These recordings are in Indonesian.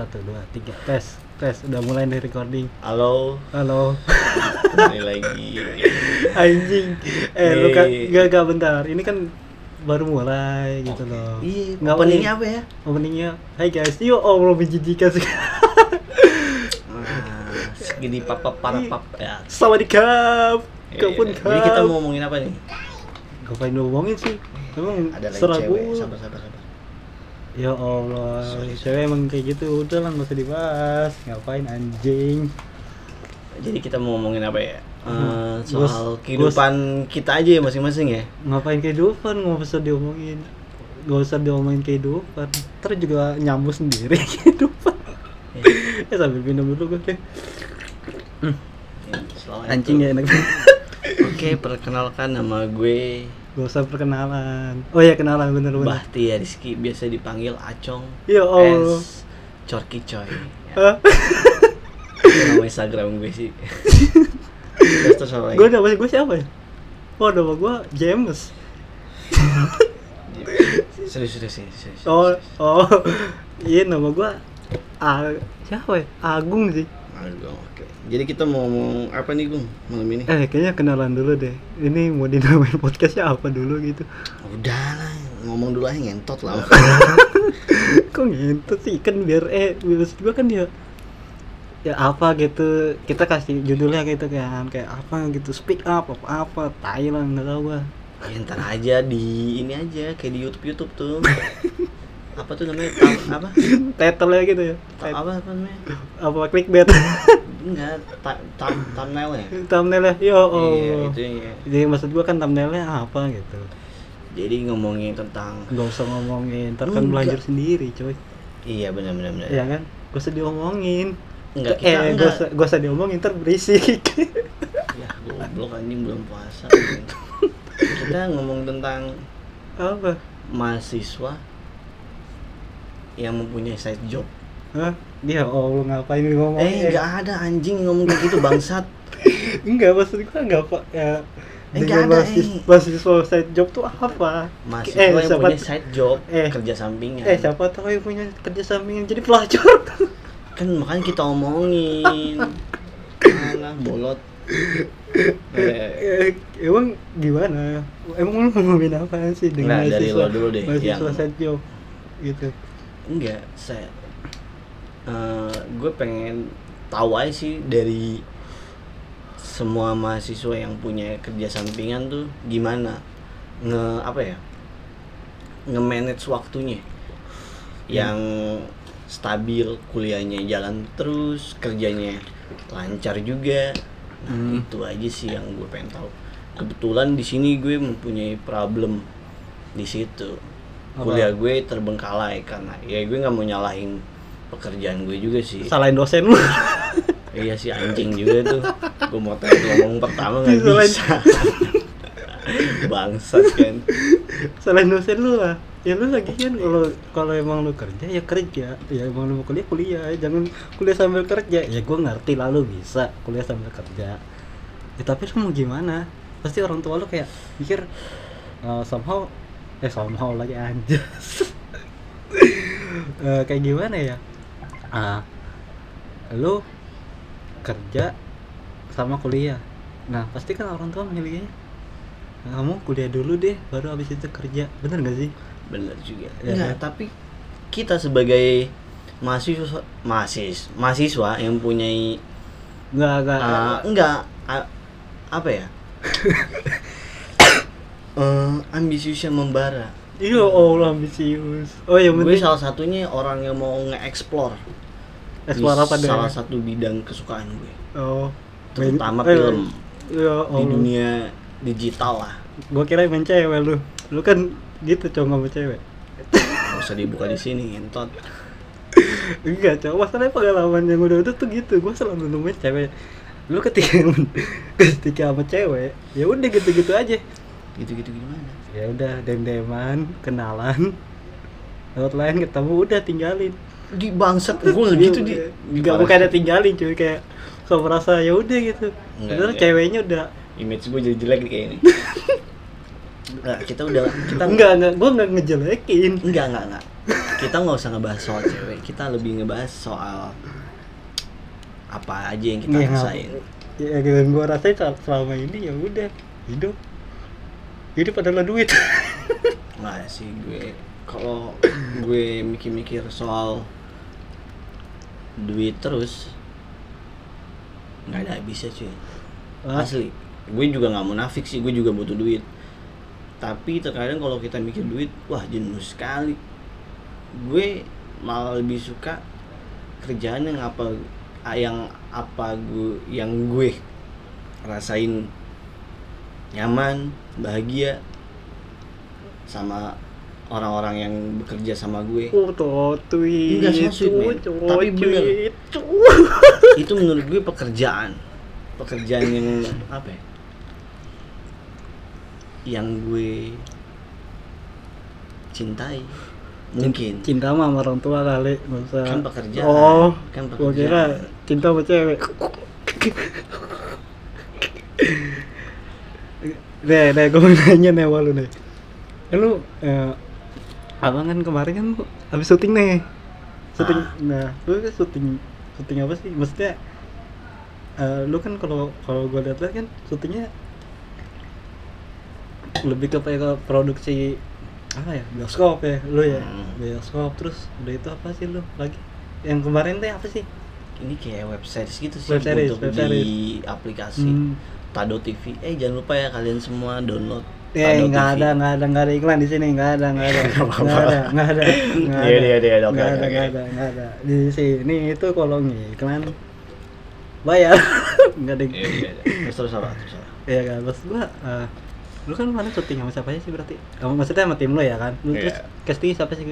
satu dua tiga. Tes tes. Udah mulai nih recording. Halo, halo. Kembali lagi. anjing. Eh lu kan gak gak bentar. Ini kan baru mulai gitu loh. Iya, Nggak openingnya apa ya? openingnya. Hai guys. Yo allah menjijikan sekali Ah, segini papa para pap. Ya. Sawadikap Iya, Kapun iya. Jadi kita mau ngomongin apa nih? Ngapain lu ngomongin sih? Emang Ada lagi cewek. Sabar, sabar, sabar. Ya Allah, cewek emang kayak gitu. Udah lah nggak usah dibahas. Ngapain anjing? Jadi kita mau ngomongin apa ya? Eh, Hmm. soal Gua- kehidupan kita aja ya masing-masing ya. Ngapain kehidupan? Nggak usah diomongin. Nggak usah diomongin kehidupan. Ntar juga nyambung sendiri kehidupan. Iya. eh sambil minum dulu gue. Ya, selamat Anjing ya enak. Oke, perkenalkan nama gue Gak usah perkenalan. Oh ya kenalan bener-bener. Bahti Rizky, biasa dipanggil Acong. Allah. S. Corki Coy. Ya, nama Instagram gue sih. Terus terus apa lagi? Gue nama gue siapa ya? Oh nama gue James. serius serius serius. serius. Oh oh iya nama gue A siapa ya? Agung sih. Oke. Jadi kita mau ngomong apa nih, Gung, malam ini? Eh kayaknya kenalan dulu deh. Ini mau dinamain podcastnya apa dulu gitu? Udah lah, ngomong dulu aja ngentot lah. Kok ngentut sih kan biar eh maksud gue kan dia ya apa gitu kita kasih judulnya gitu kan kayak apa gitu speak up apa apa Thailand nggak tahu gua ya, ntar aja di ini aja kayak di YouTube YouTube tuh. apa tuh namanya? Tam, apa? title gitu ya Ta- apa apa namanya? apa clickbait Enggak, ta, tam, thumbnail ya. thumbnailnya yo oh Iya, itu ya. jadi maksud gua kan thumbnailnya apa gitu Jadi ngomongin tentang nggak usah ngomongin ntar kan belajar sendiri coy iya benar benar benar. ya kan gak usah diomongin Enggak, eh kita gak enggak. usah, gak usah diomongin ntar berisik Ya, goblok anjing belum puasa. kita ngomong tentang apa mahasiswa yang mempunyai side job. Hah? Dia oh lu ngapain ngomong? Eh, enggak ada anjing ngomong kayak gitu bangsat. enggak maksud gua enggak apa ya. Eh, dengan nggak ada, mahasiswa, eh. mahasiswa side job tuh apa? Mahasiswa Eh, yang siapa- punya side job, eh. kerja sampingan. Eh siapa tahu yang punya kerja sampingan jadi pelacur. Kan makanya kita omongin. Alah, bolot. Eh, Emang gimana? Emang lu ngomongin apa sih dengan Nggak, dari lo dulu deh, Mahasiswa yang- side job gitu. Enggak, saya eh, gue pengen tahu aja sih dari semua mahasiswa yang punya kerja sampingan tuh gimana nge apa ya nge manage waktunya yang stabil kuliahnya jalan terus kerjanya lancar juga. Nah Hmm. itu aja sih yang gue pengen tahu. Kebetulan di sini gue mempunyai problem di situ Apa? kuliah gue terbengkalai karena ya gue nggak mau nyalahin pekerjaan gue juga sih Salahin dosen lu. iya sih anjing juga tuh gue mau tanya ngomong pertama nggak bisa bangsat kan Salahin dosen lu lah. Ya lu lagi kan kalau kalau emang lu kerja ya kerja. Ya emang lu mau kuliah kuliah, jangan kuliah sambil kerja. Ya gua ngerti lah lu bisa kuliah sambil kerja. Ya tapi lu mau gimana? Pasti orang tua lu kayak mikir eh, somehow eh somehow lagi anjas. Eh, kayak gimana ya? Ah, lu kerja sama kuliah. Nah, pasti kan orang tua milihnya kamu kuliah dulu deh, baru habis itu kerja. Bener gak sih? bener juga Ya, Nggak, kan? tapi kita sebagai mahasiswa mahasiswa mahasiswa yang punyai Enggak, enggak. uh, enggak a- apa ya Eh, ambisiusnya membara Iya, Allah ambisius. Oh, yang gue penting salah satunya orang yang mau nge-explore explore di apa deh? salah satu bidang kesukaan gue Oh. terutama eh, film Ya di Allah. dunia digital lah Gua kira main cewek lu. Lu kan gitu cowok sama cewek. nggak usah dibuka di sini entot Enggak, cowok. Masalahnya pengalaman yang udah-udah tuh gitu. Gua selalu nemuin cewek. Lu ketika ketika sama cewek, ya udah gitu-gitu aja. Gitu-gitu gimana Ya udah dem-deman, kenalan. Lewat lain ketemu udah tinggalin. di bangsat gue nggak gitu di Enggak bukan ada tinggalin cuy kayak so merasa ya udah gitu. Enggak, Padahal enggak. ceweknya udah image gue jadi jelek kayak ini Nggak, kita udah kita enggak enggak gua enggak ngejelekin. enggak enggak enggak kita nggak usah ngebahas soal cewek kita lebih ngebahas soal apa aja yang kita ngap- rasain ya yang gue rasain sel- selama ini ya udah hidup hidup adalah duit. Nggak sih gue kalau gue mikir-mikir soal duit terus nggak ada habisnya cuy. Asli. Gue juga nggak munafik sih gue juga butuh duit. Tapi terkadang kalau kita mikir duit wah jenuh sekali. Gue malah lebih suka kerjaan yang apa yang apa gue yang gue rasain nyaman bahagia sama orang-orang yang bekerja sama gue Oh, tweet. Enggak, so sweet, man. Tapi bener. itu menurut gue pekerjaan pekerjaan yang apa ya yang gue cintai mungkin Cinta sama orang tua kali, masa. kan pekerjaan Oh, kan gua kira pekerjaan cinta sama cewek. Nih, nih, gue mau nanya nih sama lu nih. Eh, lu, eh, abang kan kemarin kan lu habis syuting nih. Syuting, Ah. nah, lu kan syuting, syuting apa sih? Maksudnya, eh, lu kan kalau kalau gue lihat kan syutingnya lebih ke kayak ke produksi apa ya bioskop ya lu ya Hmm. bioskop terus udah itu apa sih lu lagi yang kemarin teh apa sih ini kayak web series gitu sih Web series, untuk web di aplikasi Hmm. Tado TV eh jangan lupa ya kalian semua download Eh, Tado nggak ada, nggak ada, nggak ada iklan di sini, nggak ada, nggak ada, Nggak ada, nggak ada, nggak Iya, ada, iya, iya, oke, nggak ada, nggak ada, nggak ada. Di sini itu kalau ngiklan bayar, nggak ada. Iya, iya, iya. terus terus apa terus apa Iya kan, terus gua, eh, lu kan kemarin syuting sama siapa aja sih berarti? Kamu maksudnya sama tim lo ya kan? Lu terus Iya. casting siapa sih?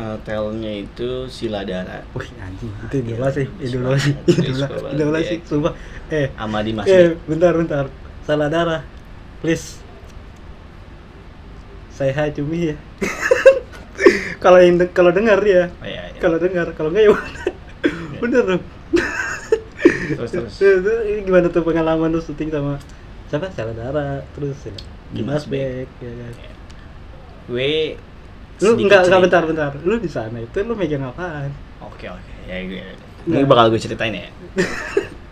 Eh, telnya itu Siladara Wih anjing, itu idola sih, bagus idola sih, bagus idola, banget, idola iya. sih, sumpah. Eh, sama Dimas eh, bentar, bentar, salah darah, please. Say hi to me ya. kalau yang kalau dengar ya, Oh, iya, iya. kalau dengar, kalau enggak ya. Bener dong. terus terus Itu, ini gimana tuh pengalaman lu syuting sama siapa? Salah darah, terus ya. Dimas Bek, ya kan. gue Lu enggak enggak bentar bentar. Lu di sana itu lu megang apaan? Oke oke ya gue Nah. ini bakal gue ceritain ya.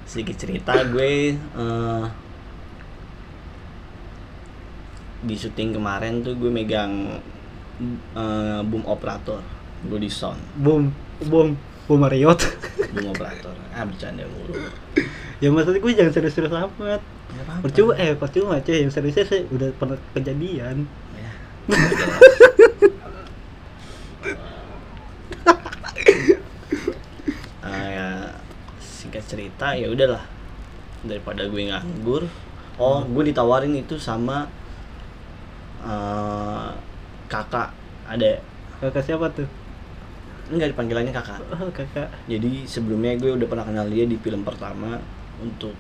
Sedikit cerita gue eh, di syuting kemarin tuh gue megang eh, boom operator gue di sound Boom, boom, boom Marriott. boom operator ah bercanda mulu ya maksudnya gue jangan serius-serius amat. Percuma eh percuma cuy yang seriusnya sih udah pernah kejadian. Ya. Ah, ya, singkat cerita ya udahlah daripada gue nganggur oh gue ditawarin itu sama eh, kakak ada Kakak siapa tuh? enggak dipanggilannya kakak Oh, kakak. jadi sebelumnya gue udah pernah kenal dia di film pertama untuk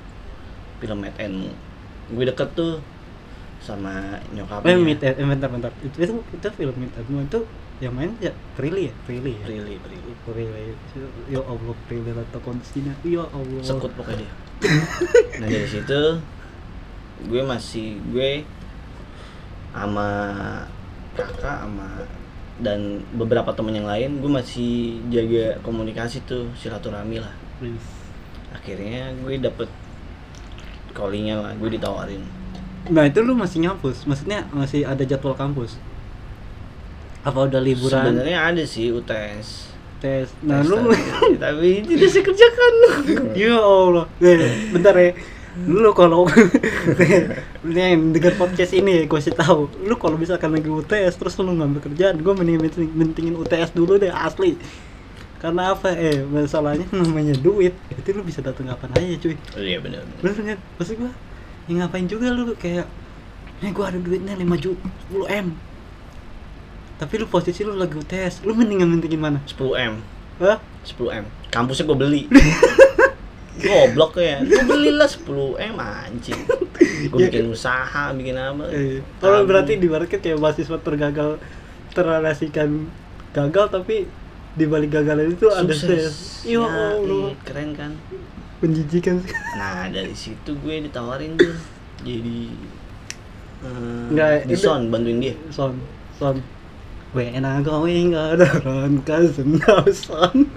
film Mad End gue deket tuh sama nyokapnya Eh, meet, eh, bentar, bentar. Itu, itu, itu film Meet Edmund itu yang main ya Prilly ya? Prilly ya? Prilly Prilly Prilly. Ya Allah, Prilly atau Konstina. Ya Allah. sekut pokoknya dia nah dari situ gue masih gue sama kakak sama dan beberapa temen yang lain gue masih jaga komunikasi tuh silaturahmi lah Please. akhirnya gue dapet callingnya lah gue ditawarin Nah, itu lu masih ngampus? Maksudnya masih ada jadwal kampus? Apa udah liburan? sebenarnya ada sih UTS tes. Nah, Tes lu tapi tidak saya kerjakan Ya Allah. Eh, bentar ya. Lu kalau ini yang denger podcast ini ya gue kasih tahu. Lu kalau misalkan lagi UTS terus lu ngambil kerjaan, gue mending menting- mentingin UTS dulu deh asli. Karena apa? Eh, masalahnya namanya duit. Itu lu bisa datang kapan aja, cuy. oh, iya benar Bener kan? Maksud gue, ya ngapain juga lu kayak Nih gue ada duitnya 5 juta, 10 M Tapi lu posisi lu lagi UTS, lu mendingan mentingin mana? 10 m Hah? 10 m kampusnya gue beli goblok ya gue belilah 10 m anjing gue Ya. bikin usaha bikin apa Eh, kalau berarti di market kayak mahasiswa tergagal terrelasikan gagal tapi di balik gagalan itu ada sukses sukses. Ya Allah, iya, keren kan menjijikan sih. nah dari situ gue ditawarin tuh jadi eh, Nggak, di itu- sound bantuin dia Son, son. When I going around cousin house on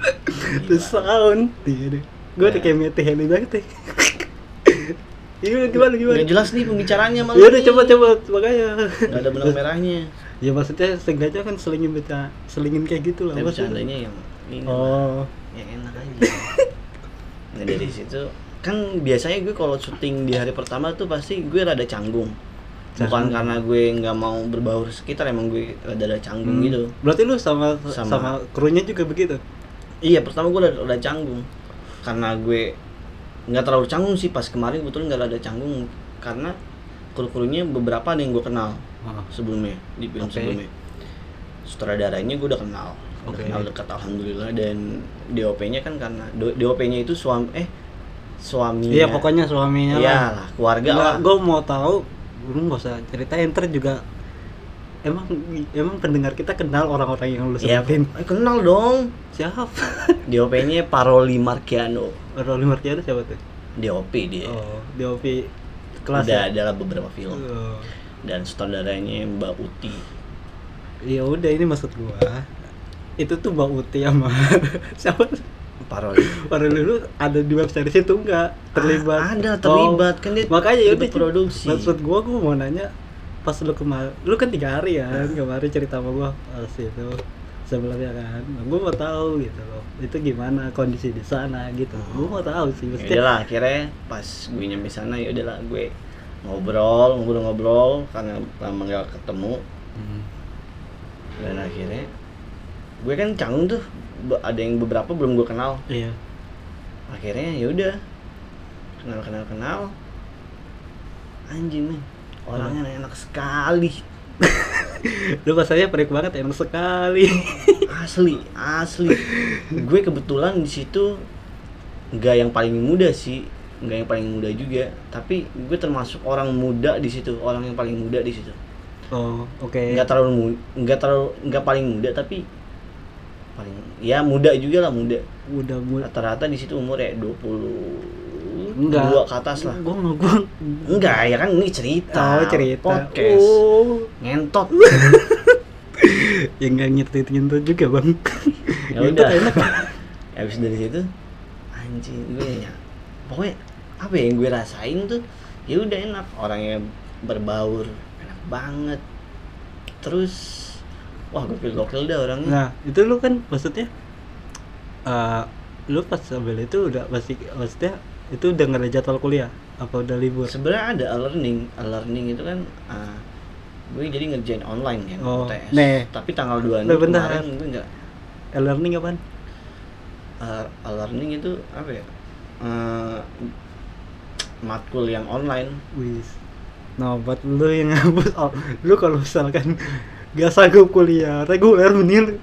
the sound. Gue udah Ya. kayak Mete Heli banget ya Iya gimana gimana? Nggak jelas nih pembicaranya malah Ya udah coba coba makanya. Nggak ada benang merahnya. Ya maksudnya sengaja kan selingin baca selingin kayak gitu lah Tapi bercandanya yang ini Oh. Yang enak aja. Nah dari situ. Kan biasanya gue kalau syuting di hari pertama tuh pasti gue rada canggung bukan Canggung. karena gue nggak mau berbaur sekitar emang gue rada rada canggung Hmm. gitu Berarti lu sama sama, Sama- krunya juga begitu? iya pertama gue rada, rada canggung karena gue nggak terlalu canggung sih pas kemarin betul nggak rada canggung karena kru-krunya beberapa ada yang gue kenal Oh. sebelumnya di film Oke. sebelumnya sutradaranya gue udah kenal udah Oke. kenal dekat alhamdulillah dan DOP-nya kan karena DOP-nya itu suami eh suaminya Iya pokoknya suaminya iya lah. lah keluarga lah Gue mau tahu, lu nggak usah ceritain ntar juga emang emang pendengar kita kenal orang-orang yang lu Iya, sebutin. eh, kenal dong Siapa? DOP-nya Paroli Marciano Rolly Marciano siapa tuh? DOP dia Oh, DOP kelas udah ya? adalah beberapa film Oh. dan sutradaranya Mbak Uti Ya udah ini maksud gua. Itu tuh Mbak Uti sama siapa? Paroli. Para dulu ada di web series itu enggak terlibat. Ah, ada terlibat. Oh, kan dia makanya ya produksi. Maksud gua gua mau nanya pas lu kemarin lu kan tiga hari ya kemarin cerita sama gua pas itu sebelumnya kan. Nah, gua mau tahu gitu loh itu gimana kondisi di sana gitu. Gua mau tahu sih ya mesti udahlah akhirnya pas gue nyampe sana ya udahlah gue ngobrol ngobrol-ngobrol karena lama gak ketemu. Hmm. dan akhirnya gue kan canggung tuh ada yang beberapa belum gue kenal. Iya. Akhirnya ya udah kenal kenal kenal anjing nih orangnya enak sekali. Lu bahasanya perik banget enak sekali. Asli asli. Gue kebetulan di situ nggak yang paling muda sih nggak yang paling muda juga. Tapi gue termasuk orang muda di situ orang yang paling muda di situ. Oh oke. Nggak terlalu nggak terlalu nggak paling muda tapi paling ya muda juga lah muda. Udah mulai rata-rata di situ umur ya 20 enggak. dua ke atas lah. Gua nggak gua. Enggak ya kan ini cerita. Oh cerita. Podcast. Oh. Ngentot. Ya nggak nyetit nyentuh juga bang. Ya udah. enak. Habis dari situ anjing gue ya pokoknya apa ya yang gue rasain tuh? Ya udah enak. Orangnya berbaur enak banget. Terus wah gokil gokil dah orangnya Nah, itu lu kan maksudnya eh lu pas sambil itu udah pasti maksudnya itu udah nggak ada jadwal kuliah apa udah libur? sebenarnya ada e-learning e-learning itu kan ah, gue jadi ngerjain online kan Oh, UTS nih. tapi tanggal 2 Nah, bentar. kemarin gue nggak E-learning apaan? uh, e-learning itu apa ya Eh, matkul yang online Wis. Nah, buat lu yang ngapus oh, lu kalau misalkan gak sanggup kuliah reguler mending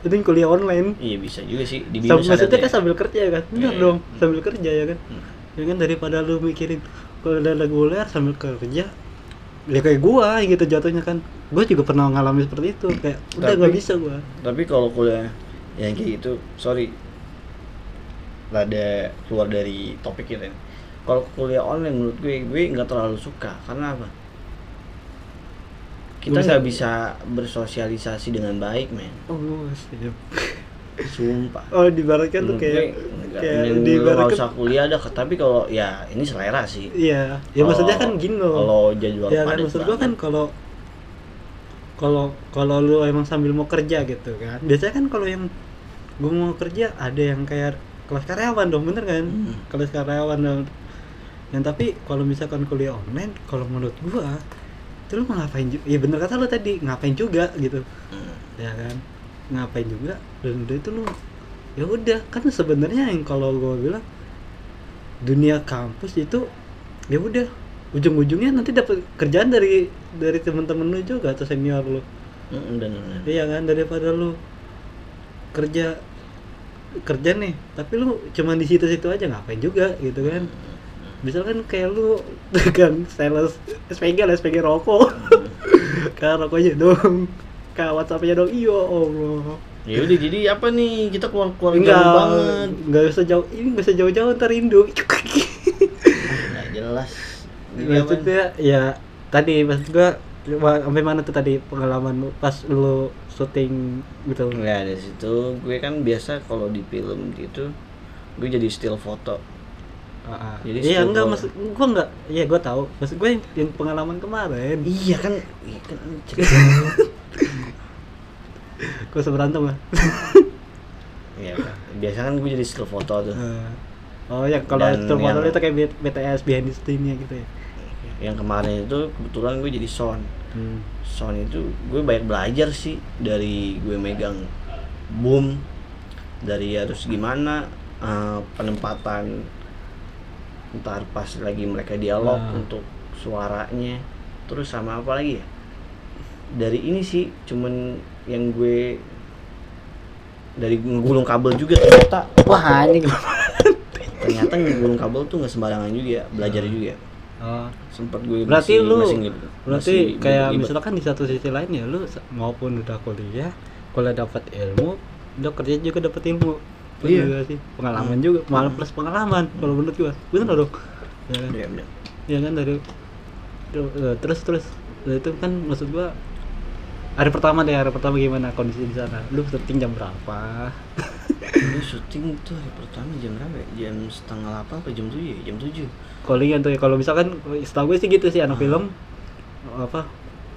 mending kuliah online. iya bisa juga sih di Sam- maksudnya ada kan ya. sambil kerja kan? Bener Iya. dong, sambil kerja ya kan? Hmm. Ya kan daripada lu mikirin kalau udah reguler sambil kerja ya kayak gua gitu jatuhnya kan gua juga pernah ngalamin seperti itu kayak udah Tapi- nggak bisa gua tapi kalau kuliah yang kayak gitu sorry rada keluar dari topik kita ini. kalau kuliah online menurut gue gue nggak terlalu suka karena apa kita Bisa- nggak bisa bersosialisasi dengan baik men. Oh siap sumpah. Oh dibaratkan tuh Menurut kayak gue, nggak- kayak lu nggak diibaratkan- usah kuliah dah tapi kalau ya ini selera sih. Iya. Ya Kalau- maksudnya kan gini loh. kalau jadwal ya kan padat maksud gua kan kalau kalau kalau lu emang sambil mau kerja gitu kan. Biasanya kan kalau yang gua mau kerja ada yang kayak kelas karyawan dong bener kan? Hmm. kelas karyawan dong yang tapi kalau misalkan kuliah online kalau menurut gua lu mau ngapain juga ya bener kata lu tadi ngapain juga gitu. Hmm. ya kan? Ngapain juga dan udah itu lu ya udah. Kan sebenarnya yang kalau gua bilang dunia kampus itu ya udah. Ujung-ujungnya nanti dapat kerjaan dari dari teman-teman lu juga atau senior lu. Mm, dan. iya kan? Daripada lu kerja kerja nih tapi lu cuman di situ-situ aja ngapain juga gitu kan misalkan kayak lu kan sales SPG lah SPG rokok. Kan rokoknya dong. Kak WhatsAppnya dong. Iya Allah. Ya udah jadi apa nih? Kita keluar keluar enggak jauh banget. enggak usah jauh ini enggak usah jauh-jauh ntar rindu. Nggak jelas. Maksudnya ya tadi maksud gua sampai mana tuh tadi pengalaman lu pas lu syuting gitu? Ya dari situ gue kan biasa kalau di film gitu gue jadi still foto Jadi iya still enggak gua- maksud gua enggak. Iya gua tahu. Maksud gue yang, yang pengalaman kemarin. Iya kan. Iya kan. Gua seberantem lah. Iya, biasa kan gue jadi still foto tuh. Oh ya kalau model yang- itu kayak B- BTS behind the scene-nya gitu ya? Yang kemarin itu kebetulan gue jadi sound. hmm. Sound itu gue banyak belajar sih dari gue megang boom dari harus gimana eh, penempatan ntar pas lagi mereka dialog Nah. untuk suaranya. Terus sama apa lagi ya? Dari ini sih cuman yang gue dari ngegulung kabel juga ternyata. Wah ini ternyata ngegulung kabel tuh nggak sembarangan juga belajar juga oh. sempat gue berarti masih- lu masih berarti masih kayak ribet-ribet. misalkan di satu sisi lain ya lu maupun udah kuliah kuliah dapat ilmu udah kerja juga dapat ilmu Iya. gak sih. Pengalaman juga. Malah plus pengalaman kalau menurut gua. Bener dong ya kan? Iya, bener. ya kan? Dari eh, terus terus. Nah, itu kan maksud gua hari pertama deh hari pertama gimana kondisi di sana? Lu syuting jam berapa? Gue syuting tuh hari pertama jam berapa ya? Jam setengah delapan apa jam tujuh ya? Jam tujuh. Callingan tuh ya. Kalau misalkan setahu gue sih gitu sih anak Ah. film apa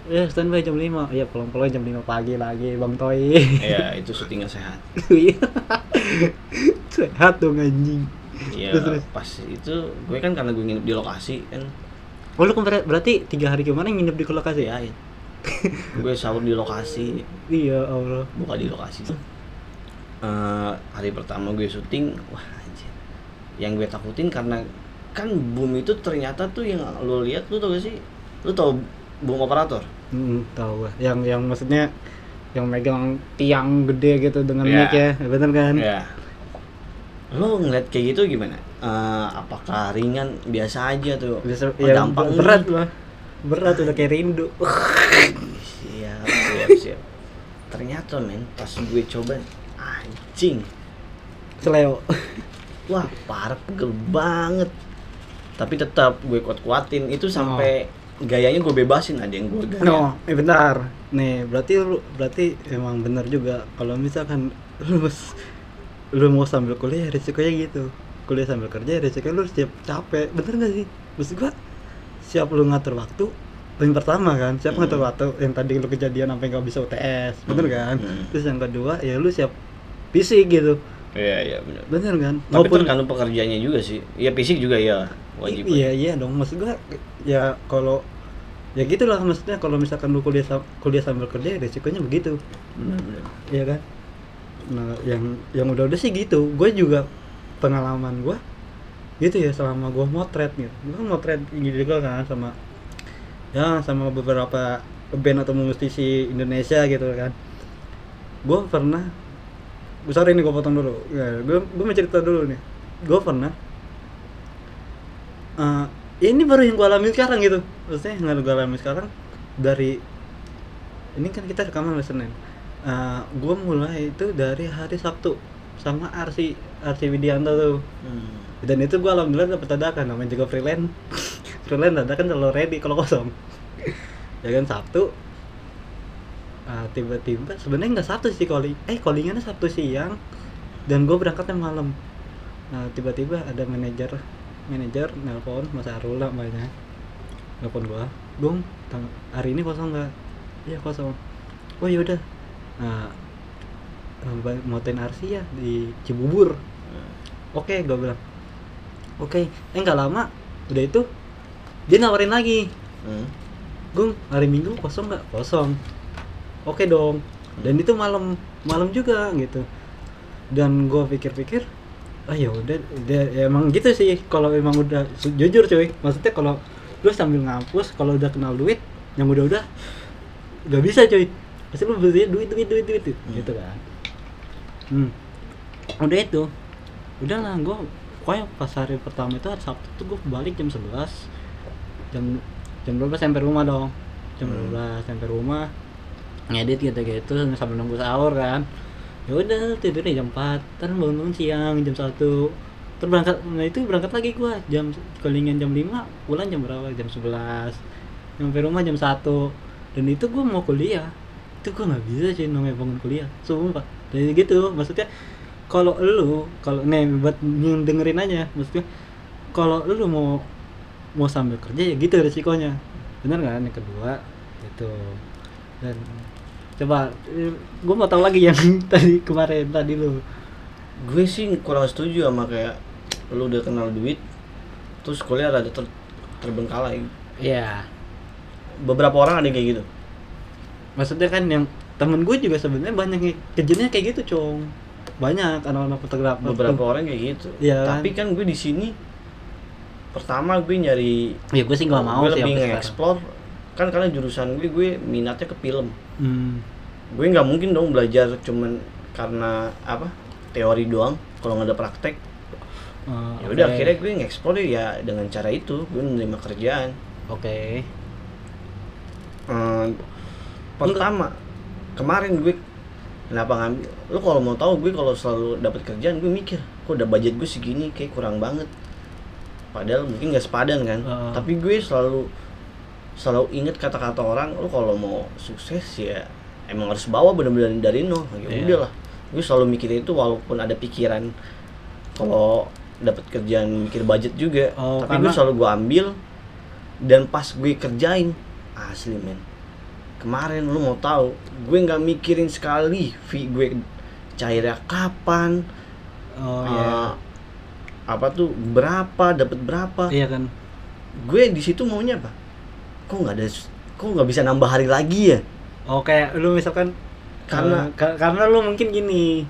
ya standby jam 5 ya pulang-pulang jam 5 pagi lagi bang Toy. Iya, itu syutingnya sehat. Iya. sehat dong anjing. Iya, pas itu gue kan karena gue nginep di lokasi kan. Oh lu kemarin berarti tiga hari kemarin nginep di lokasi? Ya gue sahur di lokasi. Iya Allah. Buka di lokasi Eh, hari pertama gue syuting wah anjir yang gue takutin karena kan boom itu ternyata tuh yang lo lihat lu tau gak sih? Lu tau boom operator hmm, tahu yang yang maksudnya yang megang tiang gede gitu dengan Iya. mic ya bener kan? Ya lo ngeliat kayak gitu gimana? Eh, apakah ringan? Biasa aja tuh. Bisa, Oh, ya, berat nih. lah berat udah kayak rindu. Siap siap siap. Ternyata men pas gue coba anjing. Seleo. Wah parah pegel banget. Tapi tetap gue kuat kuatin itu sampai gayanya gue bebasin ada yang gue gaya No, eh bentar. Nih, berarti lu berarti emang benar juga kalau misalkan lu mas- lu mau sambil kuliah risikonya gitu. Kuliah sambil kerja risikonya lu siap capek. Bener gak sih? Maksud gua siap lu ngatur waktu yang pertama kan siap Hmm. ngatur waktu yang tadi lu kejadian sampai nggak bisa UTS bener Hmm, kan hmm. terus yang kedua ya lu siap fisik gitu iya iya benar bener kan tapi tergantung pekerjaannya juga sih ya fisik juga ya wajib iya iya dong maksud gua ya kalau ya gitulah maksudnya kalau misalkan lu kuliah kuliah sambil kerja ya risikonya begitu benar benar Iya kan? Nah, yang yang udah-udah sih gitu. Gue juga pengalaman gue gitu ya selama gue motret gitu. Gue kan motret ini juga kan sama ya sama beberapa band atau musisi Indonesia gitu kan. Gue pernah sorry ini gue potong dulu. Ya, gue gue mau cerita dulu nih. Gue pernah eh, ini baru yang gue alami sekarang gitu. Maksudnya yang gue alami sekarang dari ini kan kita rekaman hari Senin uh, gue mulai itu dari hari Sabtu sama Arsi Arsi Widianto tuh Hmm. dan itu gue alhamdulillah dapet dadakan namanya juga freelance freelance dadakan selalu ready kalau kosong ya kan Sabtu uh, tiba-tiba sebenarnya nggak Sabtu sih calling. Eh callingannya Sabtu siang. Dan gue berangkatnya malam. Nah tiba-tiba ada manajer manajer nelpon Mas Arul namanya nelpon gua tang- hari ini kosong nggak? Iya kosong. Oh yaudah nah eh, motoin Arsi ya di Cibubur. Oke gue bilang. Oke. Eh nggak lama. Udah itu dia nawarin lagi. Hmm. Gung hari Minggu kosong nggak? Kosong oke dong. Dan itu malam malam juga gitu. Dan gue pikir-pikir ah ya udah udah- ya emang gitu sih kalau emang udah jujur cuy. Maksudnya kalau lu sambil ngampus kalau udah kenal duit yang udah-udah nggak bisa cuy. Pasti lu butuhnya duit duit duit duit Hmm. gitu kan. Hmm. udah itu. Udahlah gue pokoknya pas hari pertama itu hari Sabtu tuh gue balik jam 11 jam jam 12 sampai rumah dong. Jam Hmm. 12 sampai rumah ngedit gitu gitu sambil nunggu sahur kan. Ya udah tidurnya jam 4 terus bangun siang jam 1 terus berangkat nah itu berangkat lagi gua jam callingan jam 5 pulang jam berapa? Jam 11 sampai rumah jam 1 dan itu gue mau kuliah. Itu gue nggak bisa sih namanya bangun kuliah sumpah. Dan gitu maksudnya kalau lu kalau nih buat dengerin aja maksudnya kalau lu mau mau sambil kerja ya gitu resikonya. Bener kan? Yang kedua itu dan coba gue mau tahu lagi yang tadi kemarin tadi lu. Gue sih kurang setuju sama kayak lu udah kenal duit terus kuliah rada ter terbengkalai. Ya beberapa orang ada yang kayak gitu. Maksudnya kan yang temen gue juga sebenarnya banyak yang kejadiannya kayak gitu cong. Banyak anak-anak fotografer. Beberapa orang kayak gitu. Iya kan? tapi kan gue di sini pertama gue nyari ya gue sih nggak mau gue sih lebih nge-explore kan karena jurusan gue gue minatnya ke film. Hmm. gue nggak mungkin dong belajar cuman karena apa teori doang. Kalau nggak ada praktek Oh, ya udah oke. akhirnya gue nge-explore ya dengan cara itu gue menerima kerjaan. Oke. Hmm, pertama kemarin gue kenapa ngambil? Lu kalau mau tahu gue kalau selalu dapat kerjaan gue mikir kok udah budget gue segini kayak kurang banget. Padahal mungkin gak sepadan kan. Heeh. tapi gue selalu selalu inget kata-kata orang lu kalau mau sukses ya emang harus bawa bener-bener dari nol. Ya Iya. udahlah gue selalu mikir itu walaupun ada pikiran kalau dapat kerjaan mikir budget juga. Oh, tapi gue karena- selalu gue ambil dan pas gue kerjain asli men. Kemarin lu mau tahu gue nggak mikirin sekali fee gue cairnya kapan oh eh, iya. apa tuh berapa dapat berapa. Iya kan. Gue di situ maunya apa kok nggak ada kok nggak bisa nambah hari lagi ya? Oh kayak lu misalkan Karena- ka- karena lu mungkin gini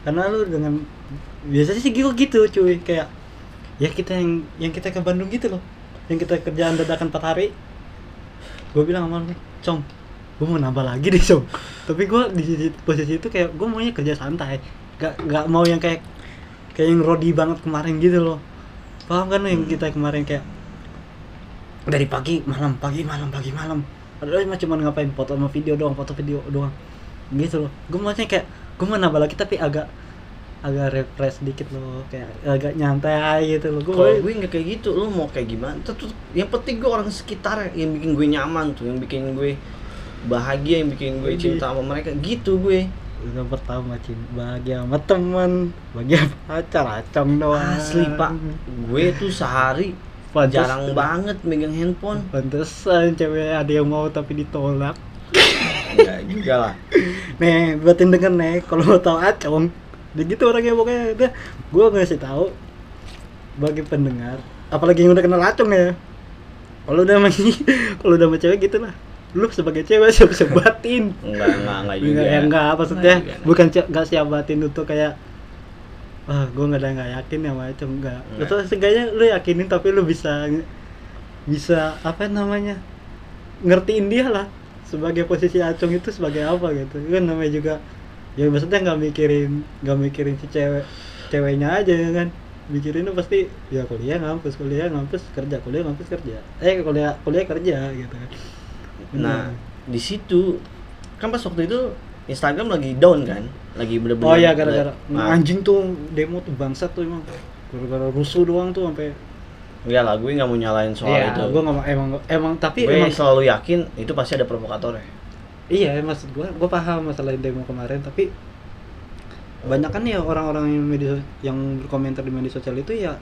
karena lu dengan biasanya sih gue gitu cuy kayak ya kita yang yang kita ke Bandung gitu loh yang kita kerjaan dadakan 4 hari gue bilang sama lu cong gue mau nambah lagi deh cong. Tapi gue di sisi- posisi itu kayak gue maunya kerja santai gak nggak mau yang kayak kayak yang Rodi banget kemarin gitu loh. Paham kan lu yang kita kemarin kayak dari pagi malam pagi malam pagi malam. Padahal mah cuma ngapain foto sama video doang foto video doang. Gitu loh. Gue maksudnya kayak gue mau nambah lagi tapi agak agak refresh dikit loh. Kayak agak nyantai gitu loh. Gue kalau gue nggak kayak gitu lu mau kayak gimana? Tetep yang penting gue orang sekitar yang bikin gue nyaman tuh yang bikin gue bahagia yang bikin gue Jadi- cinta sama mereka. Gitu gue. Yang pertama cint bahagia sama teman bahagia pacar acong doang. Asli pak. Gue tuh sehari Pantes- jarang banget megang handphone. Pantesan cewek ada yang mau tapi ditolak. Enggak juga lah. Nih buatin denger nih kalau mau tahu acong dia gitu orangnya pokoknya udah gue ngasih tahu bagi pendengar apalagi yang udah kenal acong ya. Kalau udah sama kalau udah sama cewek gitu lah. Lu sebagai cewek siap sebatin. Enggak enggak enggak juga. Enggak, ya enggak maksudnya Enggak juga. bukan enggak siap batin untuk kayak ah gue nggak ada nggak yakin ya macam Enggak. Terus seenggaknya lu yakinin tapi lu bisa bisa apa namanya ngertiin dia lah. Sebagai posisi acung itu sebagai apa gitu. Kan namanya juga ya maksudnya nggak mikirin nggak mikirin si cewek ceweknya aja ya kan. Mikirin pasti ya kuliah ngampus kuliah ngampus kerja kuliah ngampus kerja. Eh kuliah kuliah kerja gitu kan. Nah di situ kan pas waktu itu Instagram lagi down kan lagi bener-bener Oh iya gara-gara. nah, anjing tuh demo tuh bangsat tuh emang. Gara-gara rusuh doang tuh sampai. Enggak lah gue nggak mau nyalain soal Iya, itu. gua nggak mau emang emang tapi gue emang selalu yakin itu pasti ada provokator ya iya maksud gua gua paham masalah demo kemarin tapi banyak kan ya orang-orang yang media yang berkomentar di media sosial itu ya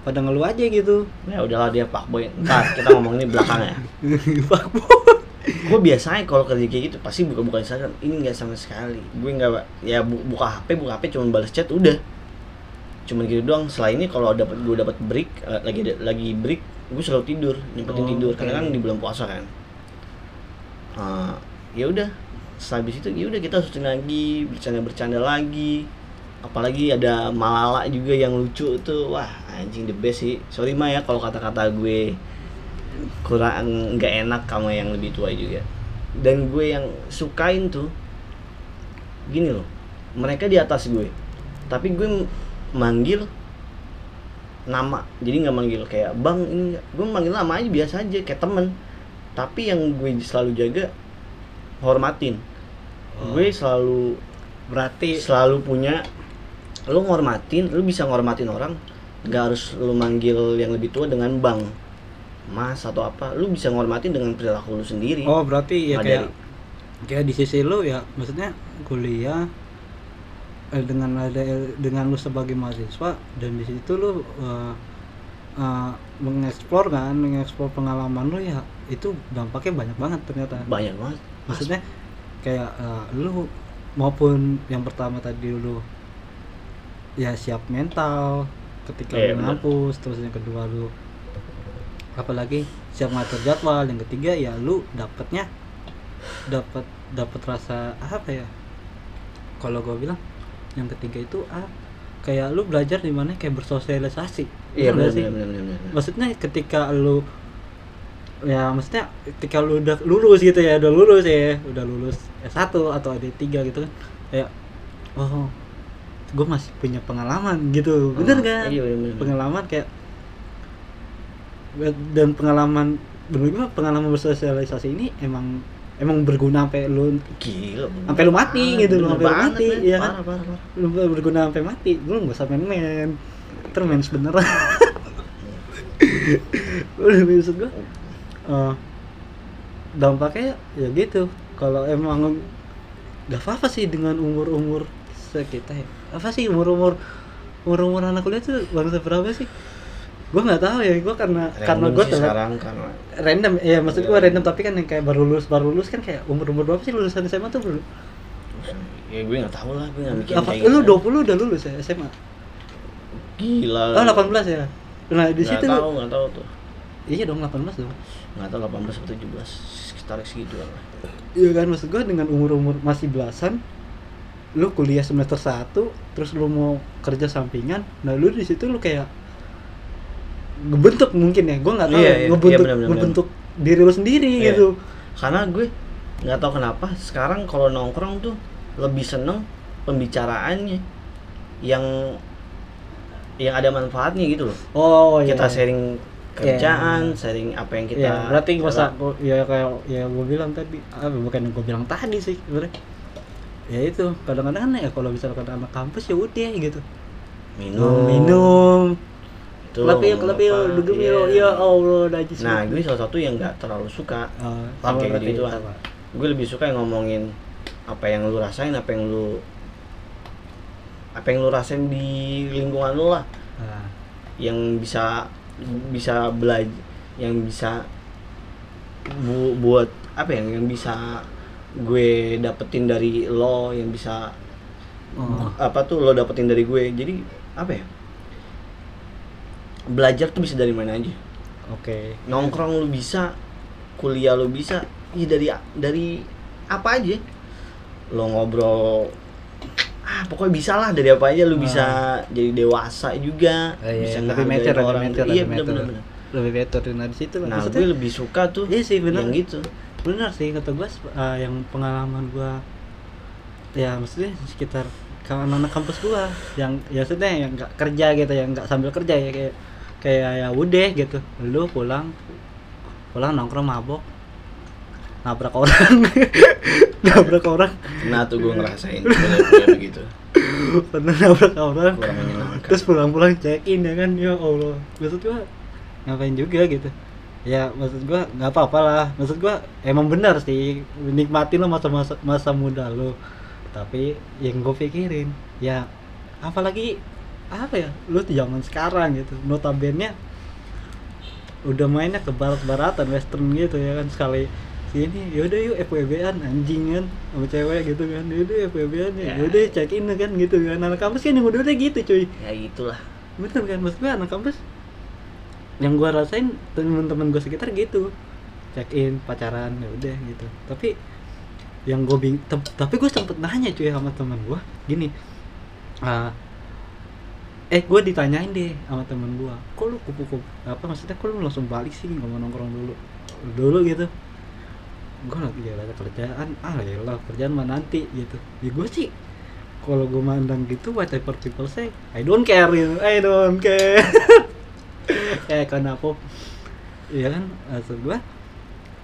pada ngeluh aja gitu. Ya udahlah dia pak boy ntar kita ngomong ini belakangnya. Fuckboy. Gue biasanya kalau kerja kayak gitu pasti buka buka Instagram. Ini nggak sama sekali. Gue nggak ya bu- buka HP buka HP cuma balas chat udah. Cuman gitu doang. Setelah ini kalau dapat gue dapat break eh, lagi lagi break gue selalu tidur nyempetin Oh, tidur. oke. karena kan di bulan puasa kan. Ah, ya udah. Setelah habis itu ya udah kita syuting lagi bercanda bercanda lagi. Apalagi ada Malala juga yang lucu tuh. Wah anjing the best sih. Sorry mah ya kalau kata-kata gue kurang nggak enak kamu yang lebih tua juga. Dan gue yang sukain tuh gini loh mereka di atas gue. Tapi gue manggil nama. Jadi nggak manggil kayak bang ini gue manggil nama aja biasa aja kayak temen. Tapi yang gue selalu jaga hormatin. Oh. gue selalu berarti selalu punya lu ngormatin lu bisa ngormatin orang nggak harus lu manggil yang lebih tua dengan bang mas atau apa lu bisa ngormatin dengan perilaku lu sendiri. Oh berarti ya kayak kayak di sisi lu ya maksudnya kuliah eh, dengan ada dengan lu sebagai mahasiswa dan di situ lu eh, eh, mengeksplor kan mengeksplor pengalaman lu ya itu dampaknya banyak banget ternyata. Banyak banget. Maksudnya kayak eh, lu maupun yang pertama tadi lu ya siap mental ketika Iya, lu ngampus terus yang kedua lu apalagi siap ngatur jadwal yang ketiga ya lu dapetnya dapat dapat rasa apa ya? Kalau gue bilang yang ketiga itu ah kayak lu belajar di mana kayak bersosialisasi. Iya Bener benar sih? benar benar benar maksudnya ketika lu ya maksudnya ketika lu udah lulus gitu ya udah lulus ya udah lulus S1 atau D3 gitu kan kayak oh gue masih punya pengalaman gitu. Bener Oh, kan iya, bener, bener. pengalaman kayak dan pengalaman menurut gua pengalaman bersosialisasi ini emang emang berguna sampai lu gila. Sampai lu mati gitu, bener sampai lu mati, iya kan? parah parah parah. Lu berguna sampai mati lu nggak usah main-main. Terus main beneran udah maksud gua? Eh, dampaknya ya gitu. Kalau emang gak apa-apa sih dengan umur-umur sekitar ya. Apa sih umur-umur umur-umur anak kuliah tuh bangsa berapa sih gua nggak tahu ya gua karena karena Random gua sih telat. sekarang karena random ya maksud gua Iya. random tapi kan yang kayak baru lulus baru lulus kan kayak umur umur berapa sih lulusan SMA tuh belum ya gue nggak tahu lah gue nggak mikir apa kayak lu gitu. 20 udah lulus ya SMA gila. Oh 18 ya? Nah di nggak situ tahu nggak tahu tuh. Iya dong 18 dong. Nggak tahu 18 atau 17 sekitar segitu lah. Iya kan maksud gua dengan umur umur masih belasan lu kuliah semester 1 terus lu mau kerja sampingan nah lu di situ lu kayak ngebentuk mungkin ya gua nggak tahu Iya, ya, iya, ngebentuk iya, benar, benar, ngebentuk diri lu sendiri Iya. gitu karena gue nggak tahu kenapa sekarang kalau nongkrong tuh lebih seneng pembicaraannya yang yang ada manfaatnya gitu loh oh iya kita sharing kerjaan Iya. sharing apa yang kita Iya, berarti nggak usah ya kayak ya gue bilang tadi, ah, bukan yang gue bilang tadi sih sebenarnya. Ya itu, kadang-kadang kan ya kalau misalkan anak kampus ya udah gitu. minum minum. Kelap yuk, apa, yuk, dugem yuk, ya Allah, najis. nah gue salah satu yang nggak terlalu suka gitu-gitu lah. sama. gue lebih suka yang ngomongin apa yang lu rasain apa yang lu apa yang lu rasain di lingkungan lu lah. Ah, yang bisa bisa belajar yang bisa bu, buat apa ya? Yang bisa gue dapetin dari lo yang bisa Oh. apa tuh lo dapetin dari gue. Jadi apa ya belajar tuh bisa dari mana aja Oke. nongkrong lu bisa kuliah lu bisa ya dari dari apa aja lo ngobrol ah pokoknya bisa lah dari apa aja lu Ah. bisa jadi dewasa juga Ah, iya, bisa lebih mature, lebih orang mature, iya lebih bener mature. bener bener. Lebih nah di situ lah. nah gue lebih suka tuh Iya sih benar. yang gitu benar sih kata gue yang pengalaman gue ya maksudnya sekitar kawan anak kampus gua yang ya maksudnya yang nggak kerja gitu yang nggak sambil kerja ya kayak kayak ya udah gitu. Lu pulang pulang nongkrong mabok. Nabrak orang. Nabrak orang. Nah tuh gue ngerasain. Kuliah begitu. Pernah nabrak orang. Terus pulang-pulang check in ya kan. Ya Allah. Maksud gua ngapain juga gitu. Ya maksud gua nggak apa-apa lah. Maksud gua emang benar sih. Nikmatin lo masa-masa masa muda lo tapi yang gue pikirin ya apalagi apa ya? Lu di zaman sekarang gitu. Notabene udah mainnya ke barat-baratan western gitu ya kan. Sekali sini yaudah yuk FWB-an anjing kan sama cewek gitu kan. Yaudah FWB-an ya Ya. yaudah check in kan gitu kan. Anak kampus kan yang udah udah gitu cuy. Ya itulah. Bener kan? Maksud gue anak kampus yang gua rasain temen-temen gue sekitar gitu. Check in pacaran ya udah gitu. Tapi yang gue bing tapi gue sempet nanya cuy sama temen gue gini ah, eh gue ditanyain deh sama temen gue kok lu kupu-kupu apa maksudnya kok lu langsung balik sih nggak mau nongkrong dulu? Dulu gitu. Gue lagi ya ada kerjaan. Ah ya lah kerjaan mah nanti gitu. Ya gue sih kalau gue mandang gitu whatever people say I don't care gitu. I don't care. Kayak kenapa? Ya kan maksud gue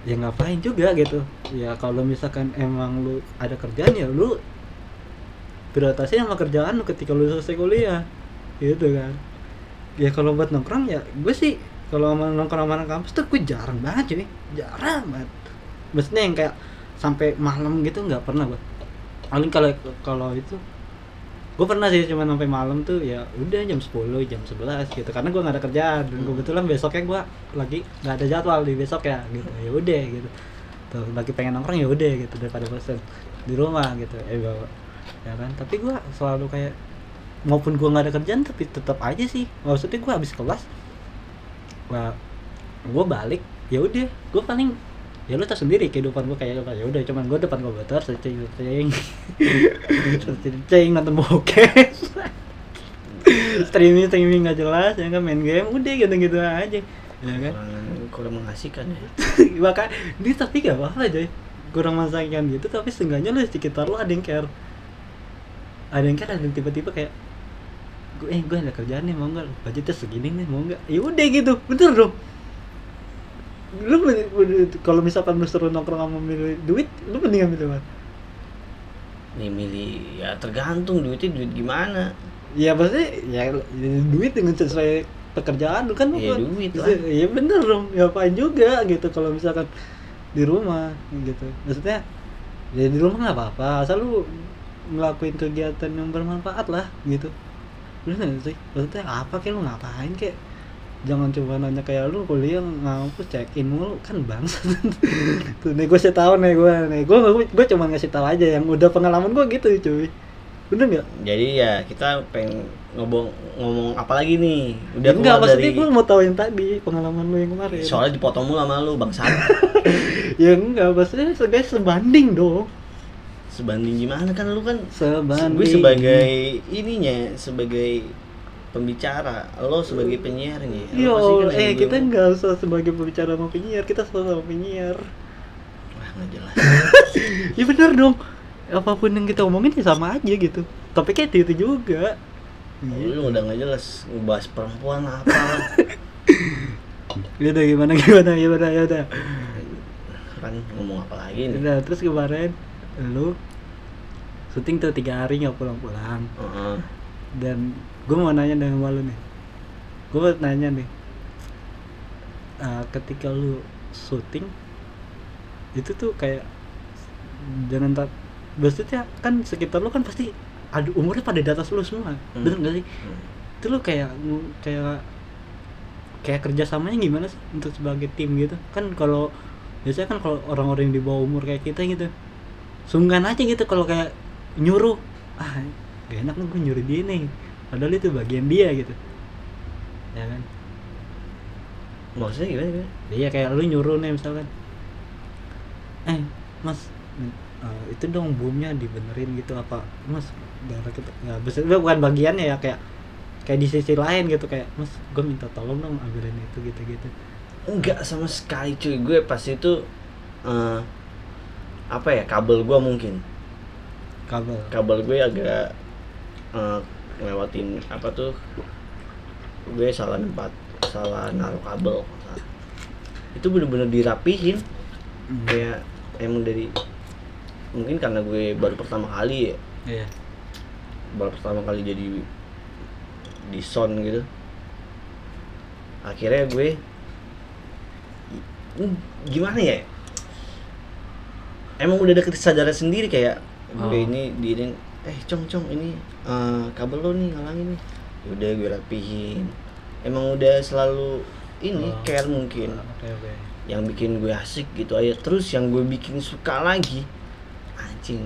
ya ngapain juga gitu. Ya kalau misalkan emang lu ada kerjaan ya lu prioritasnya sama kerjaan lu ketika lu selesai kuliah gitu kan. Ya kalau buat nongkrong ya gue sih kalau sama nongkrong sama kampus tuh gue jarang banget cuy. Jarang banget. Maksudnya yang kayak sampai malam gitu nggak pernah gue paling kalau kalau itu gue pernah sih cuma sampai malam tuh ya udah jam 10 jam 11 gitu. Karena gue nggak ada kerjaan dan kebetulan besoknya gue lagi nggak ada jadwal di besok ya gitu. Ya udah gitu. Tuh lagi pengen nongkrong ya udah gitu daripada bosan di rumah gitu. Eh bawa ya kan. Tapi gue selalu kayak maupun gue nggak ada kerjaan tapi tetap aja sih. Maksudnya gue habis kelas wah gue balik ya udah gue paling ya lu tau sendiri kehidupan gue kayak apa. Ya udah cuman gue depan komputer searching searching searching nonton bokep. Streaming streaming nggak jelas ya kan main game udah gitu gitu aja ya kan. Kurang kurang mengasihkan ya. Maka dia tapi gak apa-apa coy. Kurang masakan gitu tapi seenggaknya lu sekitar lu ada yang care ada yang ada yang tiba-tiba kayak gue eh gue ada kerjaan nih mau nggak? Budgetnya segini nih mau nggak? Ya udah gitu bener dong. Lu kalau misalkan lu suruh nongkrong sama milih duit lu mendingan milih mana? Nih milih ya tergantung duitnya duit gimana. Ya maksudnya ya duit dengan sesuai pekerjaan lu kan Iya, kan- duit lah. iya bener dong ya apain juga gitu. Kalau misalkan di rumah gitu. Maksudnya ya di rumah nggak apa-apa asal lu ngelakuin kegiatan yang bermanfaat lah gitu. Bener nggak sih? Maksudnya apa kayak lu ngapain kayak jangan cuma nanya kayak lu kuliah ngampus check in mulu kan bangsa tuh nih gue sih tahu nih gue nih gue gue cuma ngasih tahu aja yang udah pengalaman gue gitu cuy. Bener nggak? Jadi ya kita pengen ngomong ngomong apa lagi nih? Udah enggak, keluar maksudnya dari gue mau tahu yang tadi pengalaman lu yang kemarin. soalnya dipotong mulu sama lu bangsa ya enggak, maksudnya guys sebanding dong. Sebanding gimana kan lu kan Sebanding. gue sebagai ininya sebagai pembicara lo sebagai penyiarnya Lo Yo, pasti kan eh kita enggak usah sebagai pembicara sama penyiar, kita sama penyiar. wah nggak jelas Ya bener dong. Apa pun yang kita omongin ya sama aja gitu. Tapi kayak itu juga. Iya. lu udah nggak jelas ngebahas perempuan apa Ya udah gimana gimana ya udah ya udah. kan ngomong apa lagi nih Udah terus kemarin lu syuting tuh tiga hari nggak pulang-pulang. Heeh. dan gue mau nanya dengan malu nih gue mau nanya nih uh, ketika lu syuting itu tuh kayak jangan tak maksudnya kan sekitar lu kan pasti ada umurnya pada di atas lu semua Hmm. bener gak sih Hmm. itu lu kayak kayak kayak kerjasamanya gimana sih untuk sebagai tim gitu kan kalau biasanya kan kalau orang-orang yang di bawah umur kayak kita gitu sungkan aja gitu kalau kayak nyuruh. Ah gak enak nih gue nyuruh dia nih. Padahal itu bagian dia gitu. Ya kan? Maksudnya gimana, gimana? iya kayak lu nyuruh nih misalkan. Eh mas eh, itu dong boomnya dibenerin gitu apa? Mas darah kita ya maksudnya bukan bagiannya ya kayak kayak di sisi lain gitu kayak mas gue minta tolong dong ambilin itu gitu gitu enggak sama sekali cuy. Gue pas itu eh, apa ya kabel gue mungkin. Kabel. Kabel gue agak eh, ngelewatin apa tuh? Gue salah tempat salah naruh kabel. Itu bener-bener dirapihin. Hmm. kayak emang dari mungkin karena gue baru pertama kali ya. Iya. Baru pertama kali jadi di sound gitu. Akhirnya gue gimana ya emang udah ada kesadaran sendiri kayak Oh. gue ini di ini eh cong cong ini eh, kabel lo nih ngalangin nih udah gue rapihin emang udah selalu ini Oh. care mungkin oke oke yang bikin gue asik gitu aja terus yang gue bikin suka lagi anjing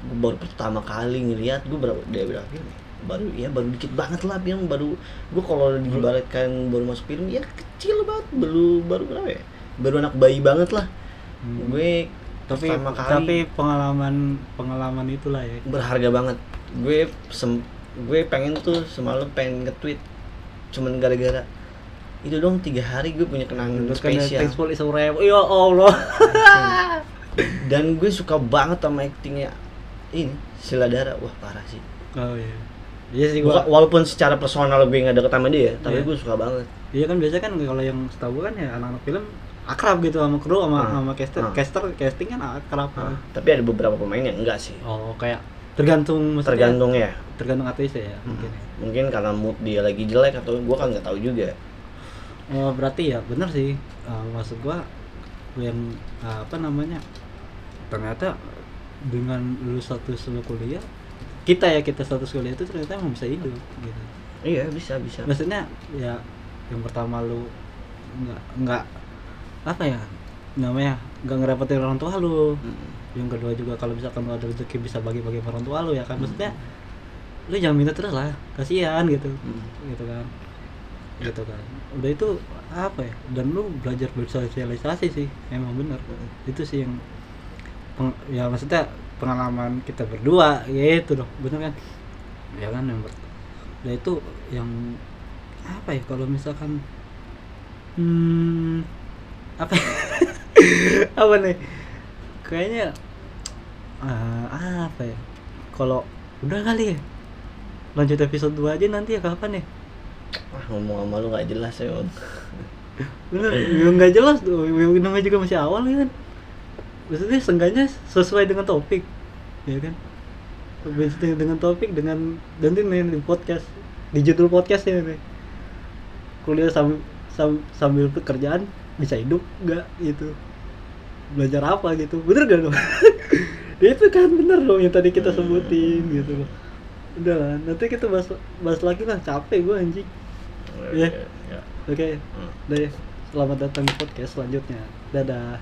gue baru pertama kali ngeliat gue berapa dia berapa film ya? baru ya baru dikit banget lah film baru gue kalau diibaratkan baru masuk film ya kecil banget baru baru berapa ya baru anak bayi banget lah Hmm. gue tapi pertama kali. tapi pengalaman pengalaman itulah ya. Berharga banget. Gue sem gue pengen tuh semalam pengen nge-tweet cuman gara-gara itu dong tiga hari gue punya kenangan terus kan spesial is forever ya Allah. Dan gue suka banget sama actingnya ini Sila Dara. Wah parah sih. Oh iya. Iya sih gua walaupun secara personal gue nggak deket sama dia tapi Iya. gue suka banget. Iya kan biasanya kan kalau yang setahu kan ya anak-anak film akrab gitu sama kru sama Ah. sama caster. Ah. caster casting kan akrab. Nah, tapi ada beberapa pemain yang enggak sih. Oh kayak tergantung tergantung ya. Tergantung artis ya mungkin ya. mungkin karena mood dia lagi jelek atau gue kan nggak tahu juga. Oh berarti ya bener sih. Eh, maksud gua yang eh, apa namanya ternyata dengan lu status lu kuliah kita ya kita status kuliah itu ternyata emang bisa hidup gitu. Iya bisa bisa. Maksudnya ya yang pertama lu nggak nggak apa ya namanya nggak ngerepotin orang tua lu. Mm. yang kedua juga kalau misalkan lu ada rezeki bisa bagi-bagi orang tua lu ya kan. Maksudnya lu jangan minta terus lah kasihan gitu. Mm. gitu kan. Gitu kan. Udah itu apa ya dan lu belajar bersosialisasi sih emang bener. Itu sih yang peng- ya maksudnya pengalaman kita berdua gitu loh bener kan? Ya kan yang nah itu yang apa ya kalau misalkan hmm apa? Apa nih? Kayaknya ah, apa ya? Kalau udah kali ya? Lanjut episode 2 aja nanti ya kapan ya? Wah, ngomong sama lu gak jelas ya bener ya nggak jelas tuh namanya juga masih awal ya kan? Maksudnya seenggaknya sesuai dengan topik ya kan? Maksudnya dengan topik dengan nanti nih di podcast di judul podcast ya nih. Kuliah sambil sambil pekerjaan bisa hidup nggak gitu belajar apa gitu bener gak dong itu kan bener dong yang tadi kita sebutin gitu loh udah lah nanti kita bahas bahas lagi lah capek gue anjing Iya. ya. oke Hmm. Udah ya. Selamat datang di podcast selanjutnya. Dadah.